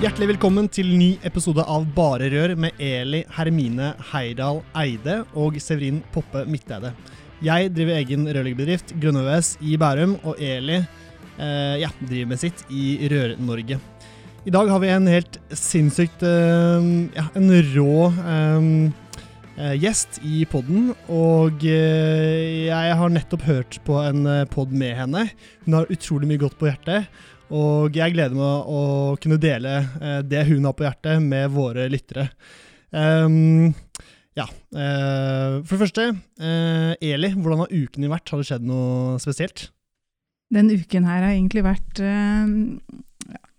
Hjertelig velkommen til ny episode av Bare Rør med Eli Hermine Heidal Eide og Severin Poppe Midteide. Jeg driver egen rørleggerbedrift, Grønne VVS, i Bærum, og Eli eh, ja, driver med sitt i Rør-Norge. I dag har vi en helt sinnssykt eh, ja, en rå eh, gjest i podden, og eh, jeg har nettopp hørt på en eh, pod med henne. Hun har utrolig mye godt på hjertet. Og jeg gleder meg å kunne dele eh, det hun har på hjertet, med våre lyttere. Um, ja. Uh, for det første, uh, Eli, hvordan har uken din vært? Har det skjedd noe spesielt? Den uken her har egentlig vært uh,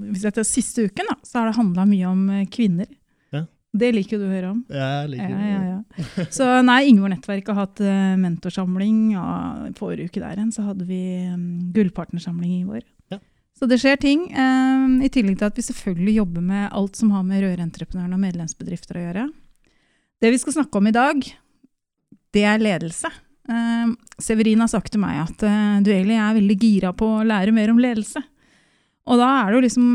Hvis jeg er siste uken, da, så har det handla mye om kvinner. Ja. Det liker du å høre om. Ja, jeg liker det. Ja, ja, så nei, Ingeborg Nettverk har hatt mentorsamling. Og forrige uke der igjen så hadde vi gullpartnersamling i vår. Så det skjer ting. Um, I tillegg til at vi selvfølgelig jobber med alt som har med rørentreprenørene og medlemsbedrifter å gjøre. Det vi skal snakke om i dag, det er ledelse. Um, Severin har sagt til meg at uh, du egentlig er veldig gira på å lære mer om ledelse. Og da er det jo liksom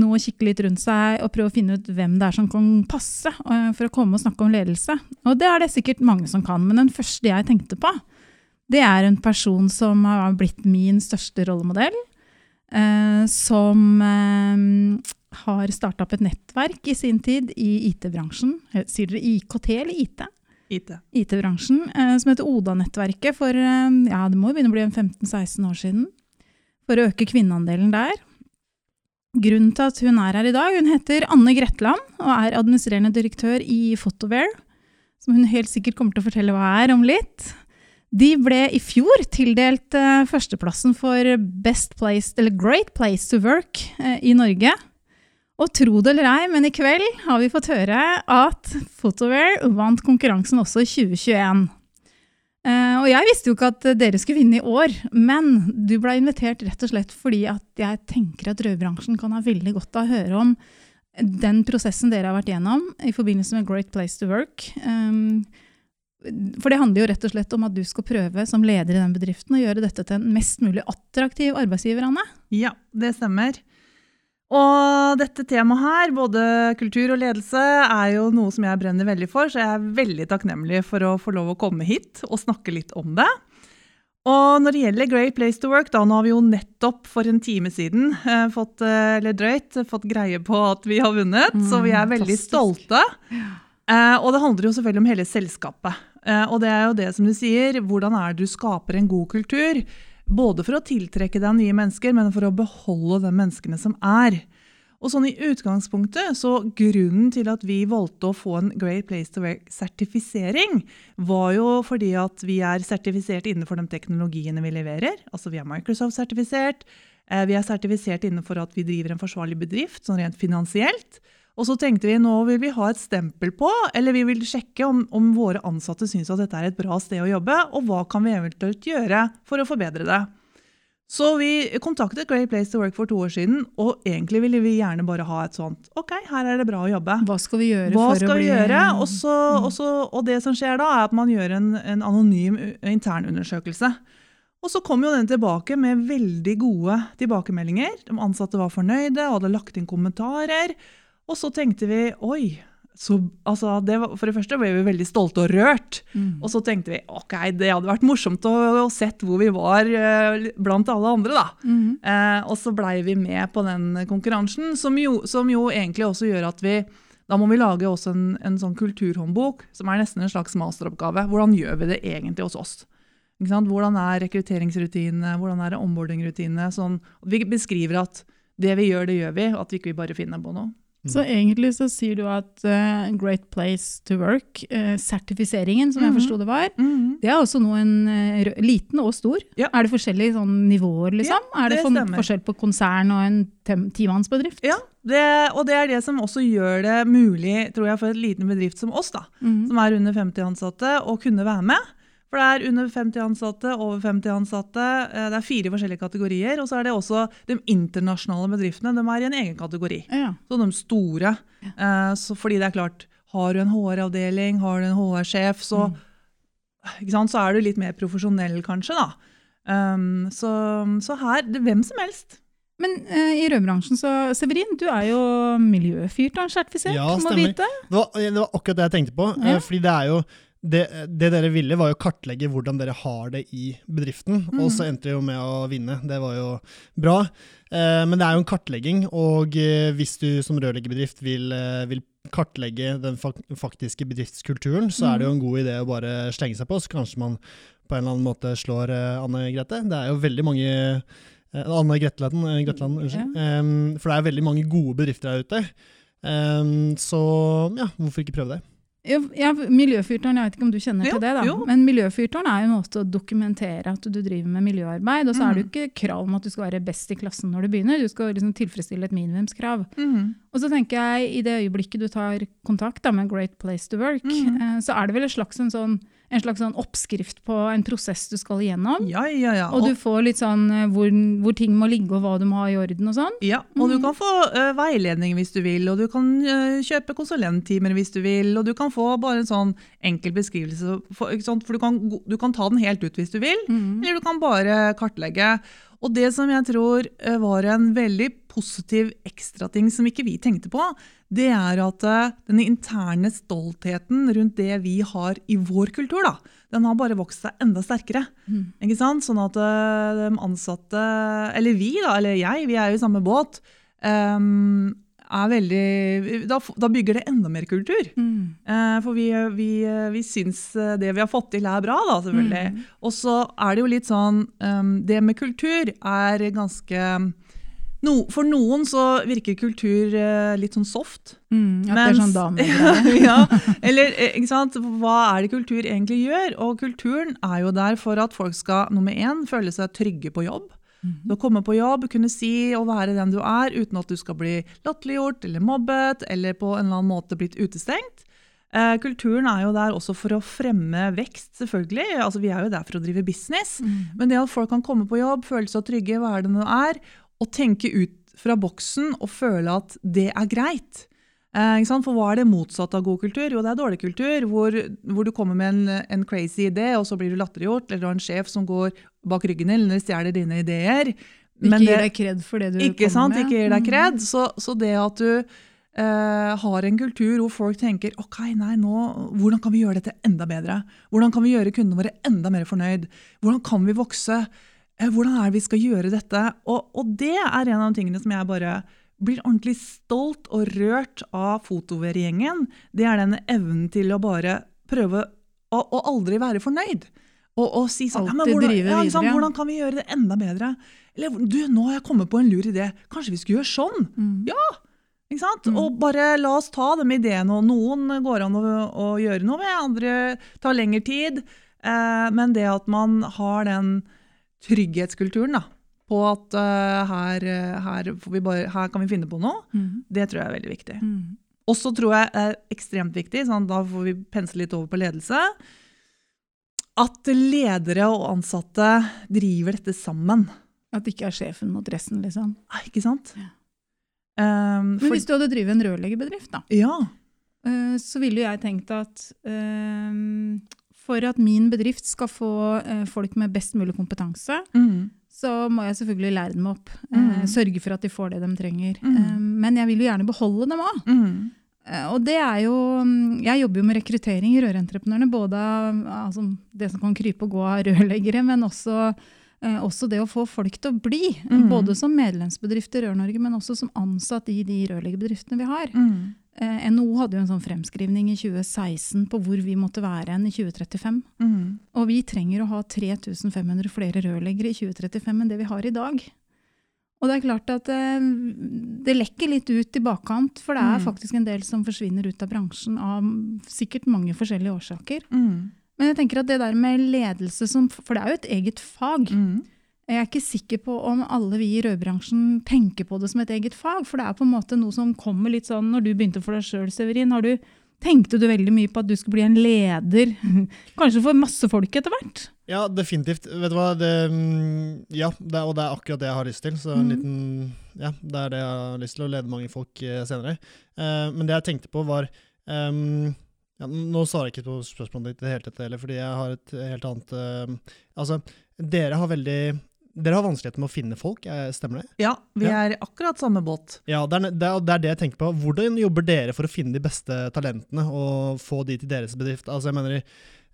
noe å kikke litt rundt seg og prøve å finne ut hvem det er som kan passe for å komme og snakke om ledelse. Og det er det sikkert mange som kan, men den første jeg tenkte på, det er en person som har blitt min største rollemodell eh, som eh, har starta opp et nettverk i sin tid i IT-bransjen. Sier dere IKT eller IT? IT. IT-bransjen, eh, som heter Oda-nettverket for eh, ja, det må jo begynne å bli 15-16 år siden. For å øke kvinneandelen der. Grunnen til at hun er her i dag, hun heter Anne Gretland og er administrerende direktør i Photoware, som hun helt sikkert kommer til å fortelle hva er om litt. De ble i fjor tildelt uh, førsteplassen for Best Place, eller Great Place to Work uh, i Norge. Og tro det eller ei, men i kveld har vi fått høre at Photoware vant konkurransen også i 2021. Uh, eh, og jeg visste jo ikke at dere skulle vinne i år, men du ble invitert rett og slett fordi at jeg tenker at rødbransjen kan ha veldig godt av å høre om den prosessen dere har vært gjennom i forbindelse med Great Place to Work. Um, for det handler jo rett og slett om at du skal prøve som leder i den bedriften å gjøre dette til en mest mulig attraktiv arbeidsgiver, Anne? Ja, det stemmer. Og dette temaet her, både kultur og ledelse, er jo noe som jeg brenner veldig for, så jeg er veldig takknemlig for å få lov å komme hit og snakke litt om det. Og når det gjelder Great Place to Work, da nå har vi jo nettopp for en time siden eh, fått, eh, eller drøyt, fått greie på at vi har vunnet, mm, så vi er veldig fantastisk. stolte. Eh, og det handler jo selvfølgelig om hele selskapet. Eh, og det er jo det som du sier, hvordan er det du skaper en god kultur? Både for å tiltrekke deg nye mennesker, men for å beholde de menneskene som er. Og sånn i utgangspunktet, så Grunnen til at vi valgte å få en Great Place to Work-sertifisering, var jo fordi at vi er sertifisert innenfor de teknologiene vi leverer. Altså Vi er Microsoft-sertifisert. Eh, vi er sertifisert innenfor at vi driver en forsvarlig bedrift, sånn rent finansielt. Og så tenkte vi nå vil vi ha et stempel på, eller vi vil sjekke om, om våre ansatte syns at dette er et bra sted å jobbe, og hva kan vi eventuelt gjøre for å forbedre det. Så vi kontaktet Great Place to Work for to år siden, og egentlig ville vi gjerne bare ha et sånt OK, her er det bra å jobbe. Hva skal vi gjøre Hva skal vi bli gjøre? Også, mm. også, og det som skjer da, er at man gjør en, en anonym internundersøkelse. Og så kom jo den tilbake med veldig gode tilbakemeldinger. De ansatte var fornøyde og hadde lagt inn kommentarer. Og så tenkte vi oi. Så, altså, det var, for det første ble vi veldig stolte og rørt. Mm. Og så tenkte vi ok, det hadde vært morsomt å, å sett hvor vi var eh, blant alle andre. da. Mm. Eh, og så blei vi med på den konkurransen, som jo, som jo, egentlig også gjør at vi da må vi lage også en, en sånn kulturhåndbok, som er nesten en slags masteroppgave. Hvordan gjør vi det egentlig hos oss? Hvordan er rekrutteringsrutinene, hvordan er onboardingrutinene? Sånn, vi beskriver at det vi gjør, det gjør vi, og at vi ikke bare finner på noe. Så egentlig så sier du at uh, Great Place to Work-sertifiseringen, sertifiseringen som jeg Mhm. forsto det var, Mhm. det er også nå en uh, liten og stor. Ja. Er det forskjellige sånn, nivåer, liksom? er det, det for, forskjell på konsern og en timannsbedrift? Ja, det, og det er det som også gjør det mulig tror jeg, for en liten bedrift som oss, da, Mhm. som er under 50 ansatte, å kunne være med. For det er under 50 ansatte, over 50 ansatte. eh, Det er fire forskjellige kategorier. Og så er det også de internasjonale bedriftene. De er i en egen kategori. Ja. Så de store. Ja. Så fordi det er klart, har du en HR-avdeling, har du en HR-sjef, så, mm. så er du litt mer profesjonell, kanskje. da. Um, så, så her, det, hvem som helst. Men eh, i rødbransjen så Severin, du er jo miljøfyrtårn-sertifisert, Ja, må stemmer. vite. Det var, det var akkurat det jeg tenkte på. Ja. eh, Fordi det er jo det, det dere ville, var jo kartlegge hvordan dere har det i bedriften. Og så endte det jo med å vinne. Det var jo bra. Eh, men det er jo en kartlegging, og eh, hvis du som rørleggerbedrift vil, eh, vil kartlegge den faktiske bedriftskulturen, så er det jo en god idé å bare slenge seg på, så kanskje man på en eller annen måte slår eh, Anne Grete. Det er jo veldig mange Anne Gretland, Gretland unnskyld. Em, for det er veldig mange gode bedrifter der ute. Em, så ja, hvorfor ikke prøve det? Ja, miljøfyrtårn, jeg vet ikke om du kjenner Jo, til det, da. jo. Men miljøfyrtårn er jo en måte å dokumentere at du driver med miljøarbeid. Og så er det jo Mm. ikke krav om at du skal være best i klassen når du begynner, du skal liksom tilfredsstille et minimumskrav. Mm. Og så tenker jeg, i det øyeblikket du tar kontakt da, med Great Place to Work, mm. eh, så er det vel en slags, en sånn, en slags sånn oppskrift på en prosess du skal igjennom. Ja, ja, ja. Og du får litt sånn eh, hvor, hvor ting må ligge og hva du må ha i orden og sånn. Ja, og du Mhm. kan få uh, veiledning hvis du vil, og du kan uh, kjøpe konsulenttimer hvis du vil, og du kan få bare en sånn enkel beskrivelse, for, for du kan, du kan ta den helt ut hvis du vil, mm. eller du kan bare kartlegge. Og det som jeg tror var en veldig positiv ekstrating som ikke vi tenkte på, det er at eh, den interne stoltheten rundt det vi har i vår kultur, da, den har bare vokst seg enda sterkere. Mm. Ikke sant? Sånn at eh, de ansatte, eller vi da, eller jeg, vi er jo i samme båt, Um, er veldig, da, da bygger det enda mer kultur. Mm. Eh, for vi, vi, vi syns eh, det vi har fått til er bra, da, selvfølgelig. Mm. Og så er det jo litt sånn um, Det med kultur er ganske no, For noen så virker kultur eh, litt sånn soft. Mm, At det er sånn damer. damegreier. ja, eller eh, ikke sant? hva er det kultur egentlig gjør? Og kulturen er jo der for at folk skal nummer én, føle seg trygge på jobb. Mhm. Å komme på jobb, kunne si og være den du er, uten at du skal bli latterliggjort eller mobbet eller på en eller annen måte blitt utestengt. Eh, kulturen er jo der også for å fremme vekst, selvfølgelig. Altså, vi er jo der for å drive business. Mm. Men det at folk kan komme på jobb, føle seg trygge, hva er det du er, og tenke ut fra boksen og føle at det er greit. Eh? For hva er det motsatte av god kultur? Jo, det er dårlig kultur, hvor, hvor du kommer med en, en crazy idé, og så blir du latterliggjort, eller du har en sjef som går bak ryggen din eller stjeler dine ideer. Ikke gir deg kred for det du ikke kommer sant? med. Ikke gir deg Mhm. kred. Så, så det at du eh, har en kultur hvor folk tenker ok, nei, nå, hvordan kan vi gjøre dette enda bedre? Hvordan kan vi gjøre kundene våre enda mer fornøyd? Hvordan kan vi vokse? Eh, hvordan er det vi skal gjøre dette? Og, og det er en av de tingene som jeg bare blir ordentlig stolt og rørt av fotover-gjengen. Det er den evnen til å bare prøve å, å aldri være fornøyd. Og, og si sånn, ja, hvordan, drive videre, ja. hvordan kan vi gjøre det enda bedre? Eller du, nå har jeg kommet på en lur idé. Kanskje vi skulle gjøre sånn? Ja! Ikke sant? Mm. Og bare la oss ta de ideene. Og noen går an å, å gjøre noe med, andre tar lengre tid. Eh, men det at man har den trygghetskulturen da, på at uh, her, eh, her, får vi bare, her kan vi finne på noe, mm. det tror jeg er veldig viktig. Mm. Og så tror jeg er ekstremt viktig, sånn, da får vi pensle litt over på ledelse, at ledere og ansatte driver dette sammen. At det ikke er sjefen mot resten, liksom. Ah, Ikke sant? Ja. Um, Men hvis du hadde drevet en rørleggerbedrift, da, ja. uh, så ville jeg tenkt at eh, for at min bedrift skal få eh, folk med best mulig kompetanse, Mm. så må jeg selvfølgelig lære dem opp. eh, Mm. Sørge for at de får det de trenger. Mm. Eh, Men jeg vil jo gjerne beholde dem òg. Mm. Og det er jo mm, Jeg jobber jo med rekruttering i Rørentreprenørene. Både av altså, det som kan krype og gå av rørleggere, men også, også det å få folk til å bli. Mm. Både som medlemsbedrift i Rør-Norge, men også som ansatt i de rørleggerbedriftene vi har. Mm. Eh, NHO hadde jo en sånn fremskrivning i 2016 på hvor vi måtte være hen i 2035. Mm. Og vi trenger å ha 3500 flere rørleggere i 2035 enn det vi har i dag. Og det er klart at eh, det lekker litt ut i bakkant, for det er Mm. faktisk en del som forsvinner ut av bransjen av sikkert mange forskjellige årsaker. Mm. Men jeg tenker at det der med ledelse som For det er jo et eget fag. Mm. Jeg er ikke sikker på om alle vi i rødbransjen tenker på det som et eget fag, for det er på en måte noe som kommer litt sånn Når du begynte for deg sjøl, Severin, har du, tenkte du veldig mye på at du skulle bli en leder? Kanskje for masse folk etter hvert? Ja, definitivt. Vet du hva, det, mm, ja, det, og det er akkurat det jeg har lyst til. Så en Mm. liten, ja, det er det jeg har lyst til, å lede mange folk eh, senere. Uh, men det jeg tenkte på var ehm, ja, Nå svarer jeg ikke på spørsmålet ditt i det hele tatt heller, fordi jeg har et helt annet uh, Altså, dere har veldig Dere har vanskeligheter med å finne folk, eh, stemmer det? Ja, vi Ja. er i akkurat samme båt. Ja, det er, det, er, det jeg tenker på. Hvordan jobber dere for å finne de beste talentene og få de til deres bedrift? Altså, jeg mener,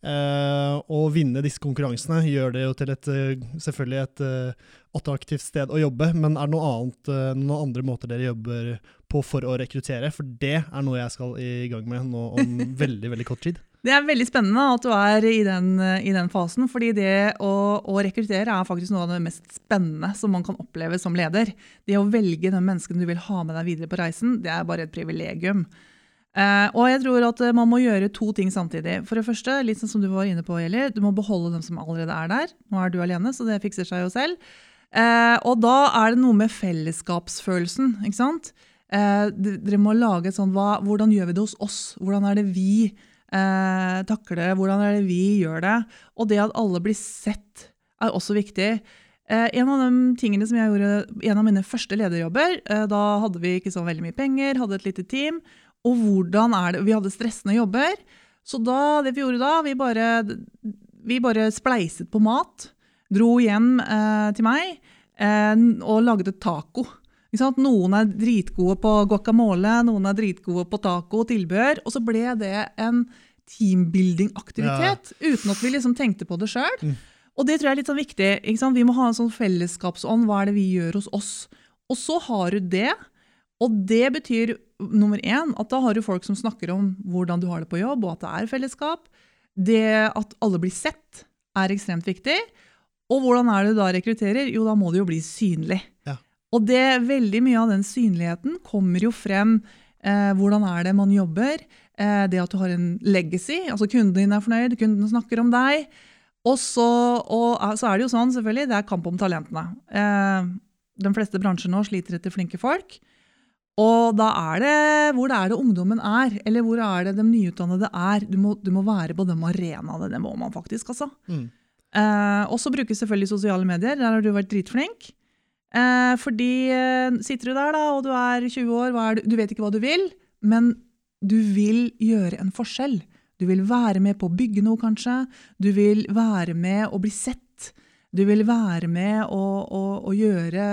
Å vinne disse konkurransene gjør det jo til et eh, selvfølgelig et eh, attraktivt sted å jobbe, men er det noe annet, eh, noen andre måter dere jobber på for å rekruttere? For det er noe jeg skal i gang med nå om veldig, veldig kort tid. Det er veldig spennende at du er i den, i den fasen, fordi det å, å rekruttere er faktisk noe av det mest spennende som man kan oppleve som leder. Det å velge den mennesken du vil ha med deg videre på reisen, det er bare et privilegium. Eh, og jeg tror at eh, man må gjøre to ting samtidig. For det første, litt sånn som du var inne på, Eli, du må beholde dem som allerede er der. Nå er du alene, så det fikser seg jo selv. Uh, og da er det noe med fellesskapsfølelsen, ikke sant? Uh, dere må lage sånn, hva, hvordan gjør vi det hos oss? Hvordan er det vi takler det? Hvordan er det vi gjør det? Og det at alle blir sett er også viktig. En av de tingene som jeg gjorde en av mine første lederjobber, da hadde vi ikke så veldig mye penger, hadde et lite team, og hvordan er det, vi hadde stressende jobber, så da, det vi gjorde da, vi bare, vi bare spleiset på mat, dro hjem eh, til meg eh, og lagde taco. Noen er dritgode på guacamole, noen er dritgode på taco og tilbehør, og så ble det en teambuilding-aktivitet, uten at vi liksom tenkte på det sjøl. Mm. Og det tror jeg er litt sånn viktig. Vi må ha en sånn fellesskapsånd. Hva er det vi gjør hos oss? Og så har du det. Og det betyr nummer én at da har du folk som snakker om hvordan du har det på jobb, og at det er fellesskap. Det at alle blir sett, er ekstremt viktig. Og hvordan er det du da rekrutterer? Jo, da må det jo bli synlig. Ja. Og det, veldig mye av den synligheten kommer jo frem. Eh, hvordan er det man jobber? Eh, det at du har en legacy, altså kunden din er fornøyd, kunden snakker om deg. Og så, og eh, så er det jo sånn, selvfølgelig, det er kamp om talentene. Eh, de fleste bransjer nå sliter etter flinke folk. Og da er det hvor det er det ungdommen er, eller hvor er det de nyutdannede er. Du må, du må være på de arenaene. Det må man faktisk, altså. Mm. Eh, og så brukes selvfølgelig sosiale medier. Der har du vært dritflink. Eh, fordi eh, sitter du der da, og du er 20 år, er du, du vet ikke hva du vil, men du vil gjøre en forskjell. Du vil være med på å bygge noe, kanskje. Du vil være med å bli sett. Du vil være med å, å, å gjøre,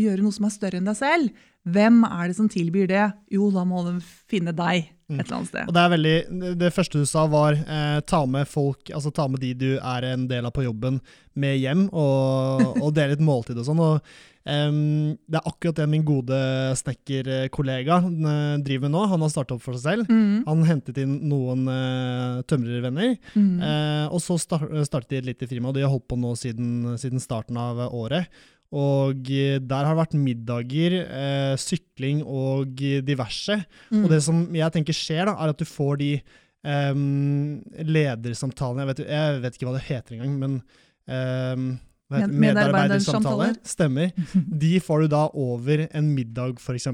gjøre noe som er større enn deg selv. Hvem er det som tilbyr det? Jo, da må de finne deg et eller annet sted. Og det er veldig, det- første du sa var eh, ta med folk, altså ta med de du er en del av på jobben, med hjem, og, og dele et måltid og sånn. og um, Det er akkurat det min gode snekkerkollega eh, driver med nå. Han har starta opp for seg selv. Mm, Han hentet inn noen uh, tømrervenner, mm. Uh, og så start, startet de et lite firma. og De har holdt på nå siden, siden starten av året. Og eh, der har det vært middager, eh, sykling og diverse. Mm. Og det som jeg tenker skjer, da, er at du får de em, ledersamtalene jeg vet, jeg vet ikke hva det heter engang, men em, hva heter? Medarbeidersamtaler. Stemmer. De får du da over en middag, f.eks.,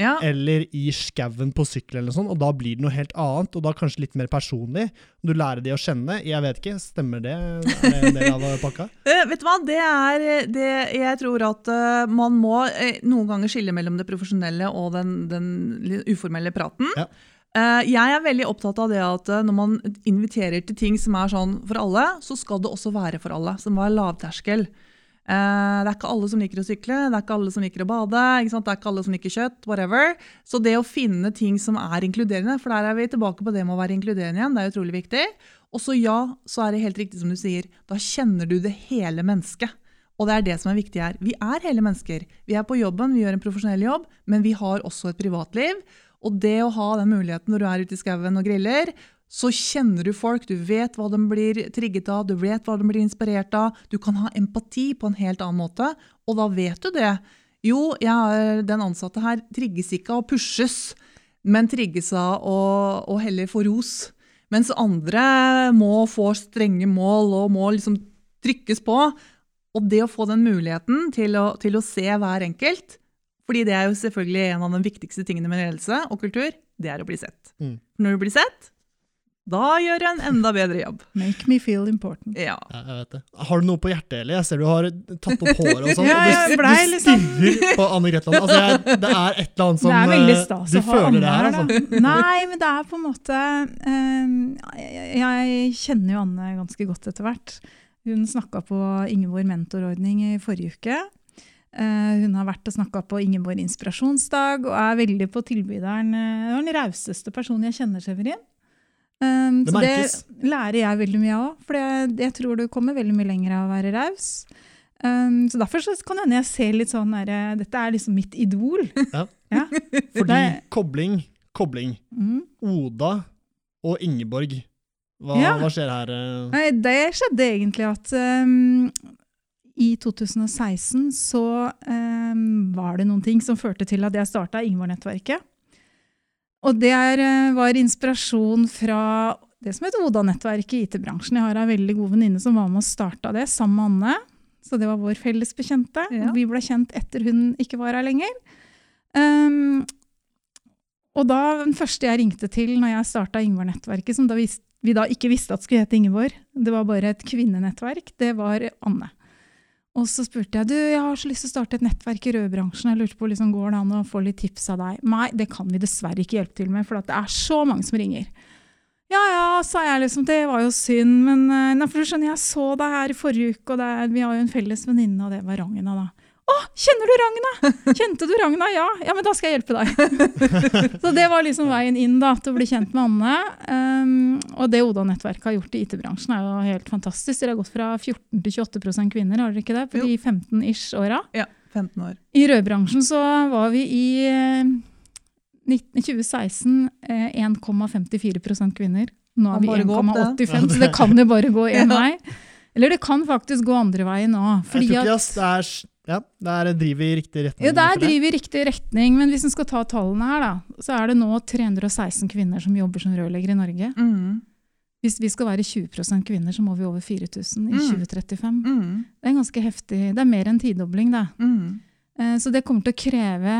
ja. eller i skauen på sykkel, eller sånt, og da blir det noe helt annet, og da kanskje litt mer personlig. Du lærer de å kjenne. Jeg vet ikke, stemmer det? Er det en del av pakka? Eh, vet du hva, det er det Jeg tror at eh, man må eh, noen ganger skille mellom det profesjonelle og den, den uformelle praten. Ja. Eh, jeg er veldig opptatt av det at eh, når man inviterer til ting som er sånn for alle, så skal det også være for alle. Som var lavterskel. Eh, det er ikke alle som liker å sykle, det er ikke alle som liker å bade, det er ikke alle som liker kjøtt, whatever. Så det å finne ting som er inkluderende, for der er vi tilbake på det med å være inkluderende igjen, det er utrolig viktig. Og så ja, så er det helt riktig som du sier, da kjenner du det hele mennesket. Og det er det som er viktig her. Vi er hele mennesker. Vi er på jobben, vi gjør en profesjonell jobb, men vi har også et privatliv. Og det å ha den muligheten når du er ute i skauen og griller, så kjenner du folk, du vet hva de blir trigget av, du vet hva de blir inspirert av. Du kan ha empati på en helt annen måte, og da vet du det. Jo, jeg den ansatte her trigges ikke av å pushes, men trigges av å, å heller få ros. Mens andre må få strenge mål og må liksom trykkes på. Og det å få den muligheten til å, til å se hver enkelt, fordi det er jo selvfølgelig en av de viktigste tingene med ledelse og kultur, det er å bli sett. Mm. Når du blir sett, da gjør jeg en enda bedre jobb. Make me feel important. Ja. Ja, jeg vet det. Har du noe på hjertet, Eli? Jeg ser du har tatt opp håret og sånn. Ja, og du, blei du liksom- stirrer på Anne Gretland. Altså, jeg, det er et eller annet som det er veldig eh, stas Du å ha Anne her, altså. Nei, men det er på en måte eh, jeg, jeg kjenner jo Anne ganske godt etter hvert. Hun snakka på Ingeborg mentorordning i forrige uke. Eh, hun har vært og snakka på Ingeborg inspirasjonsdag og er veldig på tilbyderen. eh, Hun er den rauseste personen jeg kjenner, Severin. Um, Det så merkes. det lærer jeg veldig mye av for jeg, jeg tror du kommer veldig mye lenger av å være raus. Um, så derfor så kan hende jeg ser litt sånn der, eh, Dette er liksom mitt idol. Ja. Ja. Fordi Det- kobling, kobling. Mm. Oda og Ingeborg. Hva, Ja. hva skjer her? eh? Nei, det skjedde egentlig at um, i 2016 så eh, var det noen ting som førte til at jeg starta Ingeborg-nettverket. Og det eh, var inspirasjon fra det som heter Oda-nettverket i IT-bransjen. Jeg har ei veldig god venninne som var med og starta det sammen med Anne. Så det var vår felles bekjente. Ja. Vi ble kjent etter hun ikke var her lenger. Um, og da den første jeg ringte til når jeg starta Ingeborg-nettverket, som da vi, vi da ikke visste at skulle hete Ingeborg, det var bare et kvinnenettverk, det var Anne. Og så spurte jeg du, jeg har så lyst til å starte et nettverk i rødbransjen. Jeg lurte på, liksom, Går det an å få litt tips av deg? Nei, det kan vi dessverre ikke hjelpe til med, for det er så mange som ringer. Ja ja, sa jeg liksom, det var jo synd, men eh, nei, for du skjønner, jeg så deg her i forrige uke, og det, vi har jo en felles venninne, og det var Ragna, da. Å, kjenner du Ragna? Kjente du Ragna? Ja. Ja, men da skal jeg hjelpe deg. så det var liksom veien inn da, til å bli kjent med Anne. Um, og det Oda-nettverket har gjort i IT-bransjen er jo helt fantastisk. Dere har gått fra 14 til 28% kvinner, har dere ikke det? På Jo. de 15 ish åra. ja. 15 år. I rødbransjen så var vi i eh, 19, 2016 eh, 1,54 kvinner. Nå er vi bare gå 1,85, så det kan jo bare gå én vei. Eller det kan faktisk gå andre veien òg. Jeg tror ikke, det er, ja, det driver vi i riktig retning. Ja, der driver vi i riktig retning, men hvis en skal ta tallene her, da, så er det nå 316 kvinner som jobber som rørleggere i Norge. Mm. Hvis vi skal være 20% kvinner, så må vi over 4000 i Mm. 2035. Mm. Det er ganske heftig. Det er mer enn tidobling, det. Mm. Eh, Så det kommer til å kreve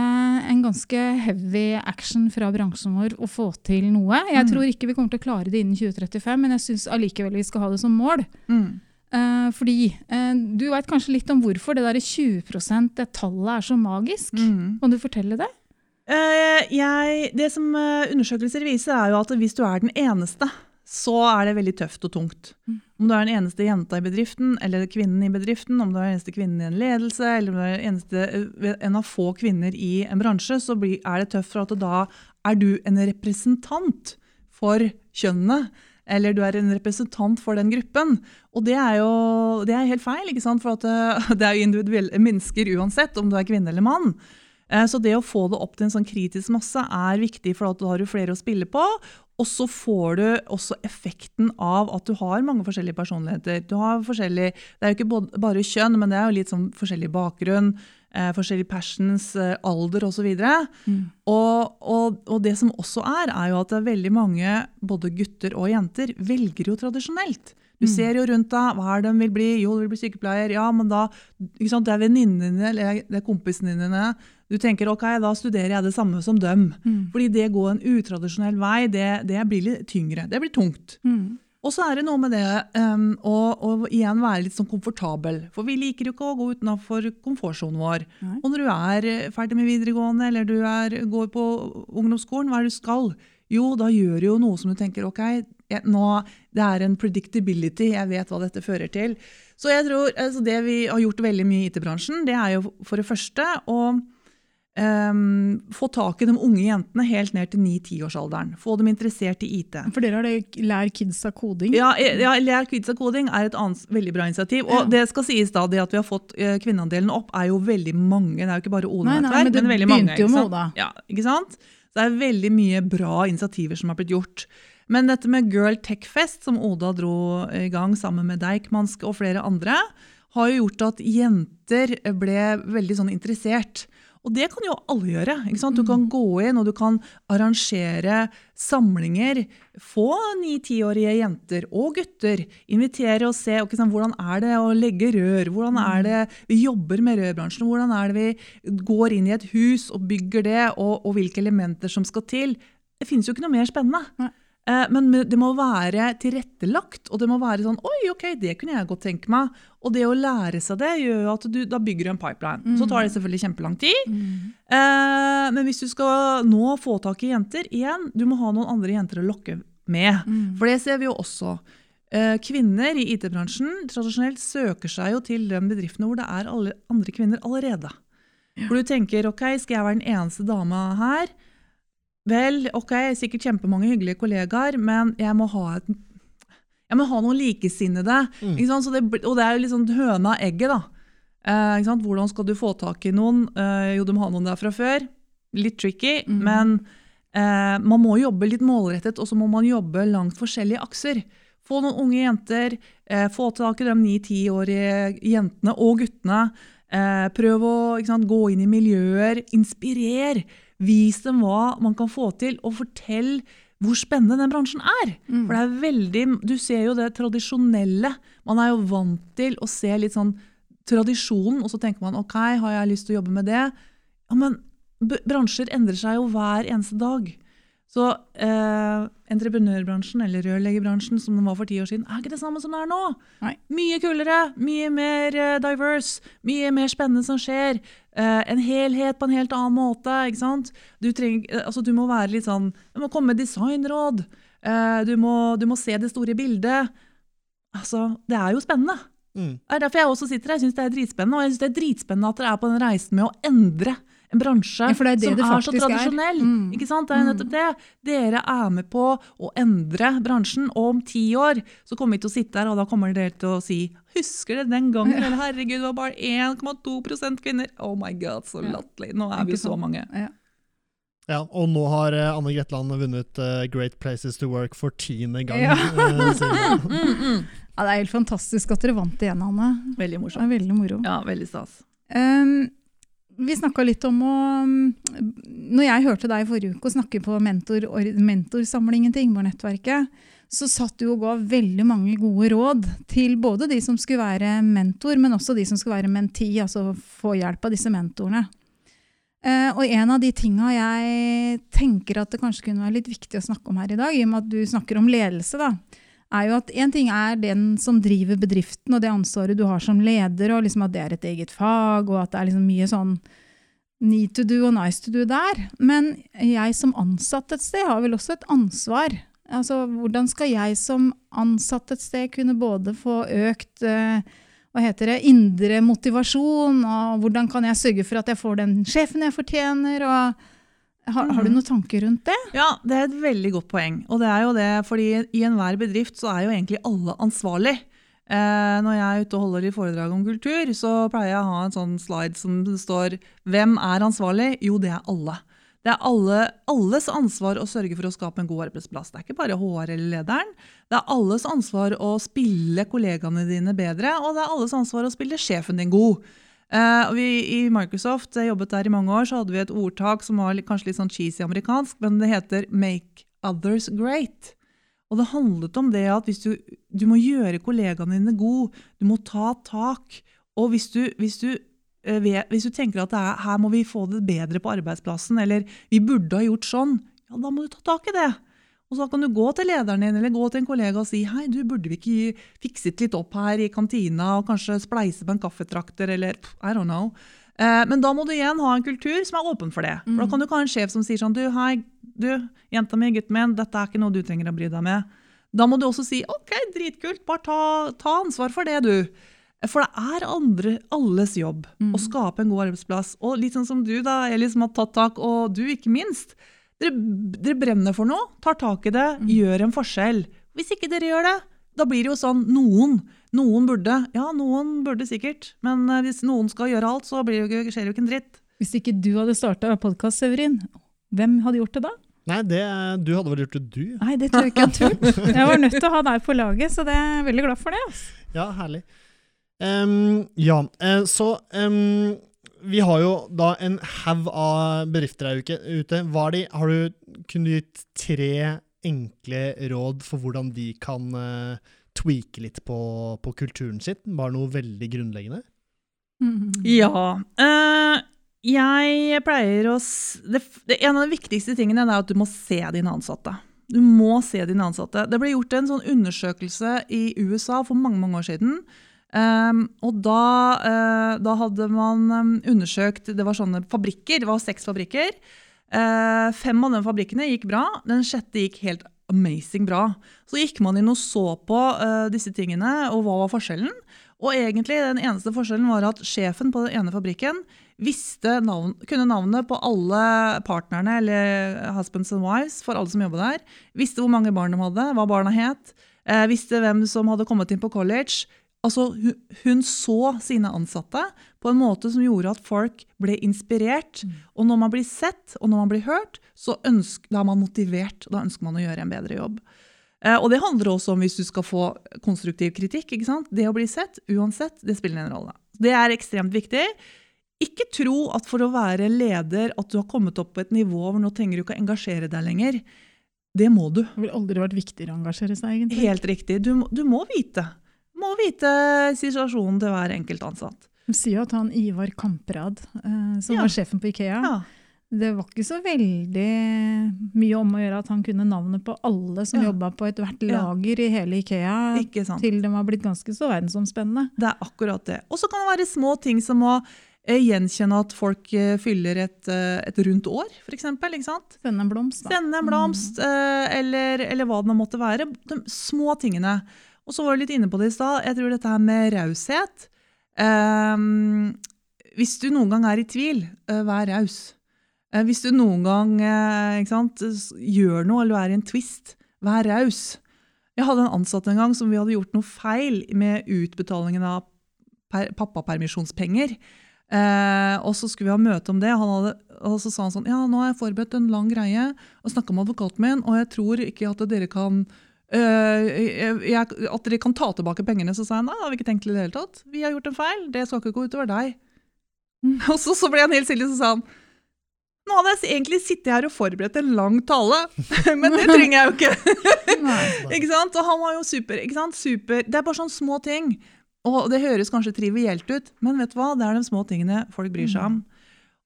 en ganske heavy action fra bransjen vår å få til noe. Jeg Mm. tror ikke vi kommer til å klare det innen 2035, men jeg syns allikevel vi skal ha det som mål. Mm. Eh, fordi eh, du veit kanskje litt om hvorfor det der 20 det tallet er så magisk. Mm. Kan du fortelle det? Eh, jeg, det som undersøkelser viser, er jo at hvis du er den eneste, så er det veldig tøft og tungt. Mm. Om du er den eneste jenta i bedriften, eller kvinnen i bedriften, om du er den eneste kvinnen i en ledelse, eller om du er den eneste, en av få kvinner i en bransje, så blir, er det tøft for at da er du en representant for kjønnene. Eller du er en representant for den gruppen. Og det er jo det er helt feil, for at det, er jo individuelle mennesker uansett om du er kvinne eller mann. Eh, Så det å få det opp til en sånn kritisk masse er viktig, for da har du flere å spille på. Og så får du også effekten av at du har mange forskjellige personligheter. Du har forskjellig, Det er jo ikke bare kjønn, men det er jo litt sånn forskjellig bakgrunn, eh, forskjellig passions, eh, alder osv. Og, og, og det som også er, er jo at det er veldig mange, både gutter og jenter, velger jo tradisjonelt. Du Mm. ser jo rundt deg, hva er det de vil bli? Jo, de vil bli sykepleier. Ja, men da, ikke sant? Det er venninnene dine, eller det er kompisene dine. Du tenker ok, da studerer jeg det samme som dem. Mm. Fordi det går en utradisjonell vei, det, det blir litt tyngre. Det blir tungt. Mm. Og så er det noe med det um, å, å igjen være litt sånn komfortabel. For vi liker jo ikke å gå utenfor komfortsonen vår. Nei. Og når du er eh, ferdig med videregående eller du er, går på ungdomsskolen, hva er det du skal? Jo, da gjør du jo noe som du tenker ok, jeg, nå, det er en predictability, jeg vet hva dette fører til. Så jeg tror altså Det vi har gjort veldig mye i IT-bransjen, det er jo for det første å ehm, få tak i de unge jentene helt ned til 9-10-årsalderen. Få dem interessert i IT. For dere har det Lær kidsa koding? Ja, eh, ja Lær kids av koding er et annet veldig bra initiativ. Og Ja. det skal sies da, det at vi har fått eh, kvinneandelen opp, er jo veldig mange. Det er jo ikke bare Oda-nettverk, men men, veldig mange. begynte jo med? Oda. Ja, ikke sant? Så det er veldig mye bra initiativer som har blitt gjort. Men dette med Girl Tech Fest, som Oda dro i gang sammen med Deichmanske og flere andre, har jo gjort at jenter ble veldig sånn interessert. Og det kan jo alle gjøre. ikke sant? Du kan gå inn og du kan arrangere samlinger. Få ni-tiårige jenter og gutter. Invitere og se ok, sånn, hvordan er det å legge rør. Hvordan er det vi jobber med rørbransjen. Hvordan er det vi går inn i et hus og bygger det, og, og hvilke elementer som skal til. Det finnes jo ikke noe mer spennende. Eh, Men det må være tilrettelagt, og det må være sånn Oi, ok, det kunne jeg godt tenke meg. Og det å lære seg det gjør at du da bygger du en pipeline. Så tar det selvfølgelig kjempelang tid. Eh, men hvis du skal nå få tak i jenter, igjen, du må ha noen andre jenter å lokke med. For det ser vi jo også. Eh, kvinner i IT-bransjen tradisjonelt søker seg jo til de bedriftene hvor det er alle andre kvinner allerede. Hvor du tenker ok, skal jeg være den eneste dama her? Vel, ok, sikkert kjempemange hyggelige kollegaer, men jeg må ha et jeg må ha noen likesinnede. Mm. Det, og det er jo liksom høna og egget, da. Eh? Hvordan skal du få tak i noen? Eh, jo, du må ha noen der fra før. Litt tricky, Mm. men eh, man må jobbe litt målrettet, og så må man jobbe langt forskjellige akser. Få noen unge jenter, eh, få tak i de ni-tiårige jentene og guttene. Eh, prøv å sant, gå inn i miljøer, inspirer. Vis dem hva man kan få til, og fortell hvor spennende den bransjen er. Mm. For det er veldig, Du ser jo det tradisjonelle. Man er jo vant til å se litt sånn tradisjonen, og så tenker man ok, har jeg lyst til å jobbe med det? Ja, men bransjer endrer seg jo hver eneste dag. Så eh, entreprenørbransjen eller rørleggerbransjen som den var for ti år siden, er ikke det samme som det er nå. Nei. Mye kulere, mye mer eh, diverse, mye mer spennende som skjer. Eh, en helhet på en helt annen måte. ikke sant? Du, trenger, eh, altså, du må være litt sånn, du må komme med designråd. Eh, du, må, du må se det store bildet. Altså, Det er jo spennende. Mm. Det er derfor jeg også sitter her. Jeg synes det er dritspennende, og jeg synes det er dritspennende at dere er på den reisen med å endre en bransje Ja, det er det som det er så tradisjonell. er. Mm. Ikke sant? Det er nettopp det. Dere er med på å endre bransjen, og om ti år så kommer vi til å sitte her, og da kommer dere til å si Husker dere den gangen? Eller herregud, det var bare 1,2% kvinner. Oh my god, så Ja. latterlig. Nå er vi så mange. Ja. Ja, og nå har eh, Anne Gretland vunnet eh, Great Places to Work for tiende gang. Ja. eh. Mm, mm. Ja, det er helt fantastisk at dere vant igjen, Anne. Veldig morsomt. er veldig moro. Ja, veldig stas. Um, vi snakka litt om å um, Når jeg hørte deg forrige uke snakke på mentor, or- mentorsamlingen til Ingeborg-nettverket, så satt du og ga veldig mange gode råd til både de som skulle være mentor, men også de som skulle være menti, altså få hjelp av disse mentorene. Eh, og en av de tinga jeg tenker at det kanskje kunne være litt viktig å snakke om her i dag, i og med at du snakker om ledelse, da, er jo at en ting er den som driver bedriften, og det ansvaret du har som leder, og liksom at det er et eget fag, og at det er liksom mye sånn need to do og nice to do der. Men jeg som ansatt et sted har vel også et ansvar. Altså, hvordan skal jeg som ansatt et sted kunne både få økt eh, hva heter det, indre motivasjon, og hvordan kan jeg sørge for at jeg får den sjefen jeg fortjener? og har, har du noen tanker rundt det? Ja, det er et veldig godt poeng. Og det er jo det, fordi i enhver bedrift så er jo egentlig alle ansvarlig. Eh, når jeg er ute og holder i foredrag om kultur, så pleier jeg å ha en sånn slide som det står 'Hvem er ansvarlig?' Jo, det er alle. Det er alle, alles ansvar å sørge for å skape en god arbeidsplass. Det er ikke bare HR eller lederen. Det er alles ansvar å spille kollegaene dine bedre, og det er alles ansvar å spille sjefen din god. Eh, og vi I Microsoft jeg jobbet der i mange år, så hadde vi et ordtak som var litt, kanskje litt sånn cheesy amerikansk, men det heter 'make others great'. Og det handlet om det at du, du må gjøre kollegaene dine gode, du må ta tak. Og hvis du, hvis du, uh, vet, hvis du tenker at er, her må vi få det bedre på arbeidsplassen, eller vi burde ha gjort sånn, ja, da må du ta tak i det. Og så kan du gå til lederen din eller gå til en kollega og si hei, du burde vi ikke fikset litt opp her i kantina og kanskje spleise på en kaffetrakter eller I don't know. Eh, men da må du igjen ha en kultur som er åpen for det. For Da kan du ikke ha en sjef som sier sånn du, hei, du, jenta mi, gutten min, dette er ikke noe du trenger å bry deg med. Da må du også si ok, dritkult, bare ta, ta ansvar for det, du. For det er andre, alles jobb å skape en god arbeidsplass. Og litt sånn som du, da, Eli, som har tatt tak, og du ikke minst. Dere, dere brenner for noe, tar tak i det, gjør en forskjell. Hvis ikke dere gjør det, da blir det jo sånn noen. Noen burde. Ja, noen burde sikkert. Men eh, hvis noen skal gjøre alt, så blir det jo, skjer det jo ikke en dritt. Hvis ikke du hadde starta podkast, Severin, hvem hadde gjort det da? Nei, det, du hadde vel gjort det, du? Nei, det tror jeg ikke jeg tull. Jeg var nødt til å ha deg på laget, så det er jeg veldig glad for det. Altså. Ja, herlig. Um, ja, eh, så em, vi har jo da en haug av bedrifter her ute. Hva er de, har du, kunnet gitt tre enkle råd for hvordan de kan uh, tweake litt på, på kulturen sitt? Bare noe veldig grunnleggende? Mm. Ja. Uh, jeg pleier å det, det, En av de viktigste tingene er at du må se dine ansatte. Du må se dine ansatte. Det ble gjort en sånn undersøkelse i USA for mange mange år siden. Ehm, og da, uh, da hadde man em, undersøkt Det var sånne fabrikker, det var seks fabrikker. Uh, fem av de fabrikkene gikk bra. Den sjette gikk helt amazing bra. Så gikk man inn og så på uh, disse tingene, og hva var forskjellen. Og egentlig den eneste forskjellen var at sjefen på den ene fabrikken navn, kunne navnet på alle partnerne, eller husbands and wives, for alle som jobba der. Visste hvor mange barn de hadde, hva barna het. Visste hvem som hadde kommet inn på college. Altså, hun, så sine ansatte på en måte som gjorde at folk ble inspirert. Og når man blir sett, og når man blir hørt, så ønsker, da er man motivert. og Da ønsker man å gjøre en bedre jobb. Eh, og det handler også om hvis du skal få konstruktiv kritikk. ikke sant? Det å bli sett, uansett, det spiller en rolle. Det er ekstremt viktig. Ikke tro at for å være leder at du har kommet opp på et nivå hvor nå trenger du ikke å engasjere deg lenger. Det må du. Det ville aldri vært viktigere å engasjere seg, egentlig. Helt riktig. Du, du må vite. Må vite situasjonen til hver enkelt ansatt. De sier jo at han Ivar Kamprad, eh, som Ja. var sjefen på Ikea, Ja. det var ikke så veldig mye om å gjøre at han kunne navnet på alle som Ja. jobba på ethvert lager i hele Ikea, til de var blitt ganske så verdensomspennende. Det er akkurat det. Og så kan det være små ting som å eh, gjenkjenne at folk eh, fyller et, et rundt år, f.eks. Sende en blomst, da. Sende en blomst, mm. eller, eller hva det måtte være. De små tingene. Og så var du litt inne på det i stad. Jeg tror dette her med raushet um, Hvis du noen gang er i tvil, uh, vær raus. Uh, hvis du noen gang uh, sant, gjør noe eller er i en twist, vær raus. Jeg hadde en ansatt en gang som vi hadde gjort noe feil med utbetalingen av per, pappapermisjonspenger. Eh, og så skulle vi ha møte om det, hadde, og så sa han sånn Ja, nå har jeg forberedt en lang greie og snakka med advokaten min, og jeg tror ikke at dere kan eh, jeg, at dere kan ta tilbake pengene. Så sa jeg nei, det har vi ikke tenkt til i det hele tatt. Vi har gjort en feil, det skal ikke gå utover deg. Mm. Og så, så ble han helt stille, så sa han nå hadde jeg egentlig sittet her og forberedt en lang tale, men det trenger jeg jo ikke. Ikke sant? Og han var jo super. ikke sant? Super. Det er bare sånne små ting. Og det høres kanskje trivielt ut, men vet du hva? det er de små tingene folk bryr seg om.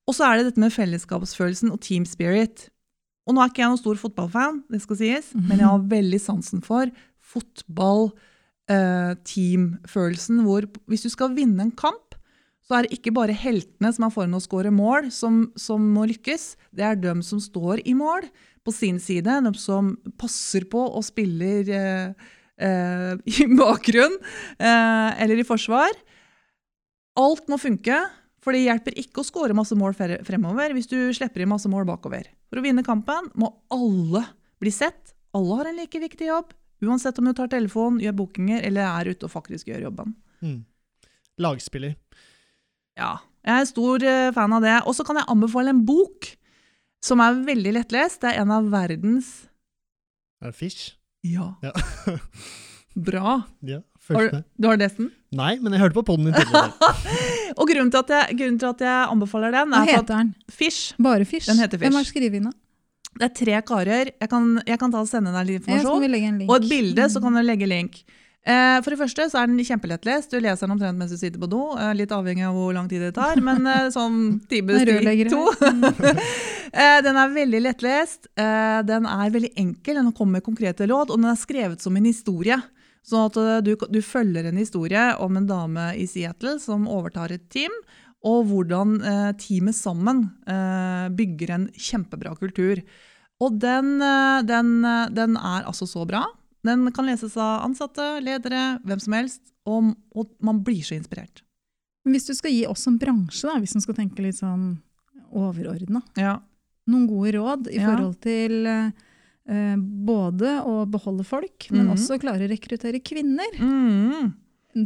Og så er det dette med fellesskapsfølelsen og team spirit. Og nå er ikke jeg noen stor fotballfan, det skal sies, men jeg har veldig sansen for fotball, eh, teamfølelsen, hvor hvis du skal vinne en kamp, så er det ikke bare heltene som er foran å skåre mål, som, som må lykkes. Det er dem som står i mål på sin side, de som passer på og spiller eh, eh, i bakgrunn eh, eller i forsvar. Alt må funke, for det hjelper ikke å skåre masse mål fremover hvis du slipper inn masse mål bakover. For å vinne kampen må alle bli sett. Alle har en like viktig jobb, uansett om du tar telefon, gjør bookinger eller er ute og faktisk gjør jobben. Mm. Lagspiller. Ja, jeg er stor eh, fan av det. Og så kan jeg anbefale en bok som er veldig lettlest. Det er en av verdens Er det Fish? Ja, Ja. bra. ja Har du, du har lest den? Nei, men jeg hørte på poden din tidligere. Og grunnen til, jeg, grunnen til at jeg anbefaler den, er Hva heter den? Fish Bare Fish? Den heter Fish. Hvem har skrevet da? Det er tre karer. Jeg kan, jeg kan ta og sende deg litt informasjon. Og et bilde, så kan du legge link. Eh, for det første så er den kjempelettlest. Du leser den omtrent mens du sitter på do. Eh, litt avhengig av hvor lang tid det tar, men eh, sånn time to. Eh, den er veldig lettlest. Eh, den er veldig enkel, den kommer med konkrete råd, og den er skrevet som en historie. Sånn at eh, du, du følger en historie om en dame i Seattle som overtar et team, og hvordan eh, teamet sammen eh, bygger en kjempebra kultur. Og den, eh, den, eh, den er altså så bra. Den kan leses av ansatte, ledere, hvem som helst, og, og man blir så inspirert. Hvis du skal gi oss som bransje, da, hvis man skal tenke litt sånn overordna, Ja. noen gode råd i Ja. forhold til eh, både å beholde folk, men mm. også klare å rekruttere kvinner. Mm.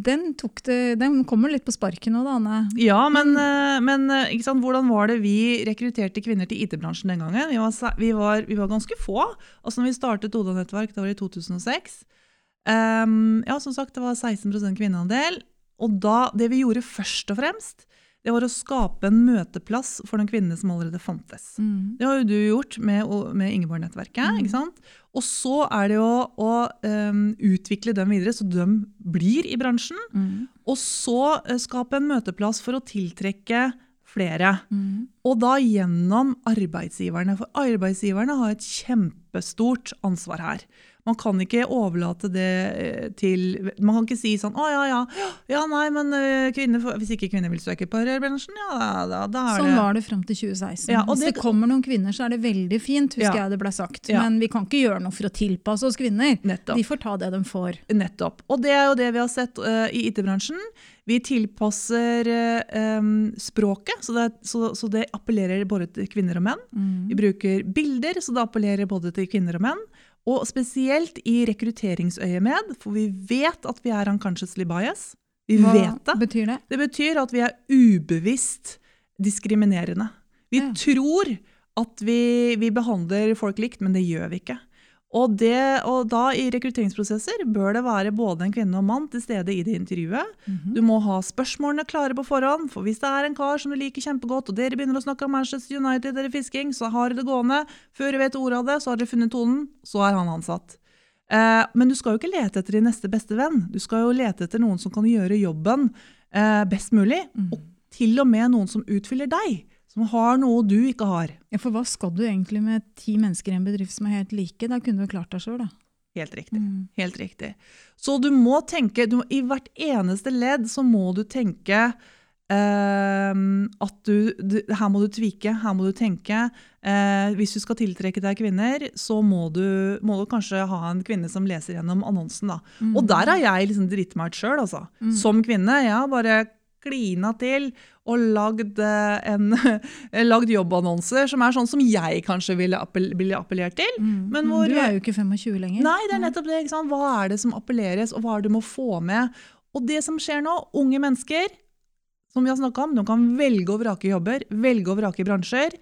Den, det, den kommer litt på sparken nå, da, Anne. Ja, men, eh, men eh, hvordan var det vi rekrutterte kvinner til IT-bransjen den gangen? Vi var, vi var, vi var ganske få. Altså når vi startet Oda Nettverk, det var i 2006. Um, ja, som sagt, det var 16% kvinneandel. Og da, det vi gjorde først og fremst, det var å skape en møteplass for de kvinnene som allerede fantes. Mm. Det har jo du gjort med, med Ingeborg-nettverket. Mm. Og så er det jo å um, utvikle dem videre, så de blir i bransjen. Mm. Og så uh, skape en møteplass for å tiltrekke flere. Mm. Og da gjennom arbeidsgiverne. For arbeidsgiverne har et kjempestort ansvar her. Man kan ikke overlate det eh, til Man kan ikke si sånn Å ja, ja. Ja, nei, men eh, kvinner, hvis ikke kvinner vil søke på rørbransjen, ja, da, da, er Sånn det var det fram til 2016. Ja, og Hvis det- det kommer noen kvinner, så er det veldig fint, husker Ja. jeg det ble sagt. Ja. Men vi kan ikke gjøre noe for å tilpasse oss kvinner. Nettopp. De får ta det de får. Nettopp. Og det er jo det vi har sett uh, i IT-bransjen. Vi tilpasser eh, språket, så det, så, så det appellerer både til kvinner og menn. Mm. Vi bruker bilder, så det appellerer både til kvinner og menn. Og spesielt i rekrutteringsøyemed, for vi vet at vi er unconsciously bias. Vi Hva vet det. betyr det? Det betyr at vi er ubevisst diskriminerende. Vi Ja. tror at vi, vi behandler folk likt, men det gjør vi ikke. Og, det, og da i rekrutteringsprosesser bør det være både en kvinne og en mann til stede i det intervjuet. Mhm. Du må ha spørsmålene klare på forhånd, for hvis det er en kar som du liker kjempegodt, og dere begynner å snakke om Manchester United eller fisking, så har dere det gående. Før du vet ordet av det, så har dere funnet tonen, så er han ansatt. Eh, men du skal jo ikke lete etter din neste beste venn. Du skal jo lete etter noen som kan gjøre jobben eh, best mulig, Mhm. og til og med noen som utfyller deg, som har noe du ikke har. Ja, for hva skal du egentlig med ti mennesker i en bedrift som er helt like? Da kunne du klart deg sjøl, da. Helt riktig. Mm. Helt riktig. Så du må tenke, du må, i hvert eneste ledd så må du tenke uh, at du, du, her må du tvike, her må du tenke. Uh, hvis du skal tiltrekke deg kvinner, så må du, må du kanskje ha en kvinne som leser gjennom annonsen. Da. Mm. Og der har jeg liksom dritt meg ut sjøl, altså. Mm. Som kvinne. Jeg har bare klina til og lagd, eh, en, lagd jobbannonser som er sånn som jeg kanskje ville, appell, ville appellert til. Mm. Men hvor- Du er jo ikke 25 lenger. Nei, det er nettopp det. Hva er det som appelleres, og hva er det du må få med? Og det som skjer nå, unge mennesker, som vi har om, de kan velge og vrake jobber, velge og vrake bransjer.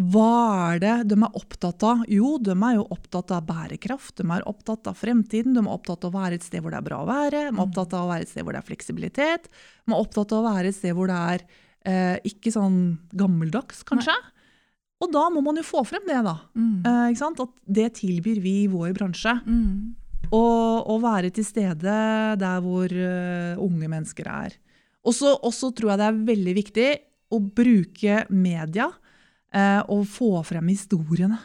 Hva er det de er opptatt av? Jo, de er jo opptatt av bærekraft, de er opptatt av fremtiden, de er opptatt av å være et sted hvor det er bra å være, de er opptatt av å være et sted hvor det er fleksibilitet, de er opptatt av å være et sted hvor det er eh, ikke sånn gammeldags, kanskje. Og da må man jo få frem det, da. Mm. Eh? At det tilbyr vi i vår bransje. Mm. Og, og være til stede der hvor uh, unge mennesker er. Og så tror jeg det er veldig viktig å bruke media og få frem historiene.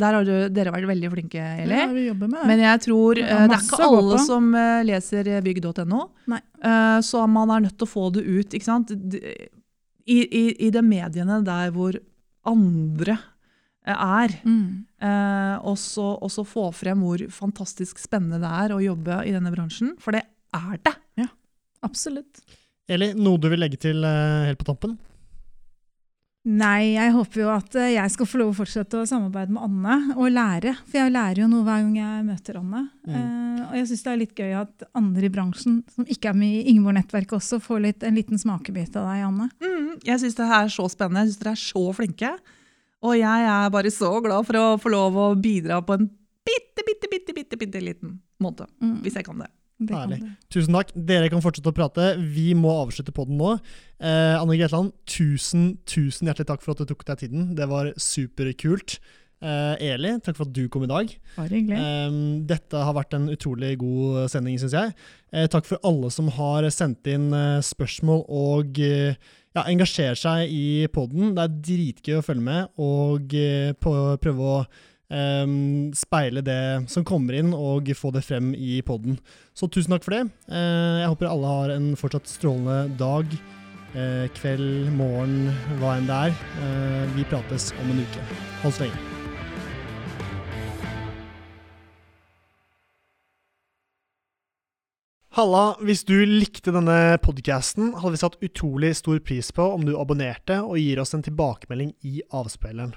Der har du, dere vært veldig flinke, Eli. Ja, vi jobber med. Men jeg tror Det eh, er det er ikke alle som eh, leser bygg.no. Eh, så man er nødt til å få det ut. ikke sant? I, i, I de mediene der hvor andre eh, er. mm. Eh, og så få frem hvor fantastisk spennende det er å jobbe i denne bransjen. For det er det. Ja, Absolutt. Eli, noe du vil legge til eh, helt på tampen? Nei, jeg håper jo at eh, jeg skal få lov å fortsette å samarbeide med Anne og lære. For jeg lærer jo noe hver gang jeg møter Anne. Mm. Uh, og jeg syns det er litt gøy at andre i bransjen, som ikke er med i Ingeborg-nettverket også, får litt, en liten smakebit av deg, Anne. Mm, jeg syns det her er så spennende. Jeg syns dere er så flinke. Og jeg er bare så glad for å få lov å bidra på en bitte, bitte, bitte, bitte, bitte liten måte. Mm. Hvis jeg kan det. Herlig. Tusen takk. Dere kan fortsette å prate. Vi må avslutte på den nå. Eh, Anne Gretland, tusen, tusen hjertelig takk for at du tok deg tiden. Det var superkult. Eh, Eli, takk for at du kom i dag. Bare hyggelig. Eh, dette har vært en utrolig god sending, syns jeg. Eh, takk for alle som har sendt inn eh, spørsmål og eh, ja, engasjerer seg i poden. Det er dritgøy å følge med og prøve å eh, speile det som kommer inn, og få det frem i poden. Så tusen takk for det. Uh, jeg håper alle har en fortsatt strålende dag, uh, kveld, morgen, hva enn det er. Uh, vi prates om en uke. Hold så lenge. Halla, hvis du likte denne podcasten, hadde vi satt utrolig stor pris på om du abonnerte og gir oss en tilbakemelding i avspilleren.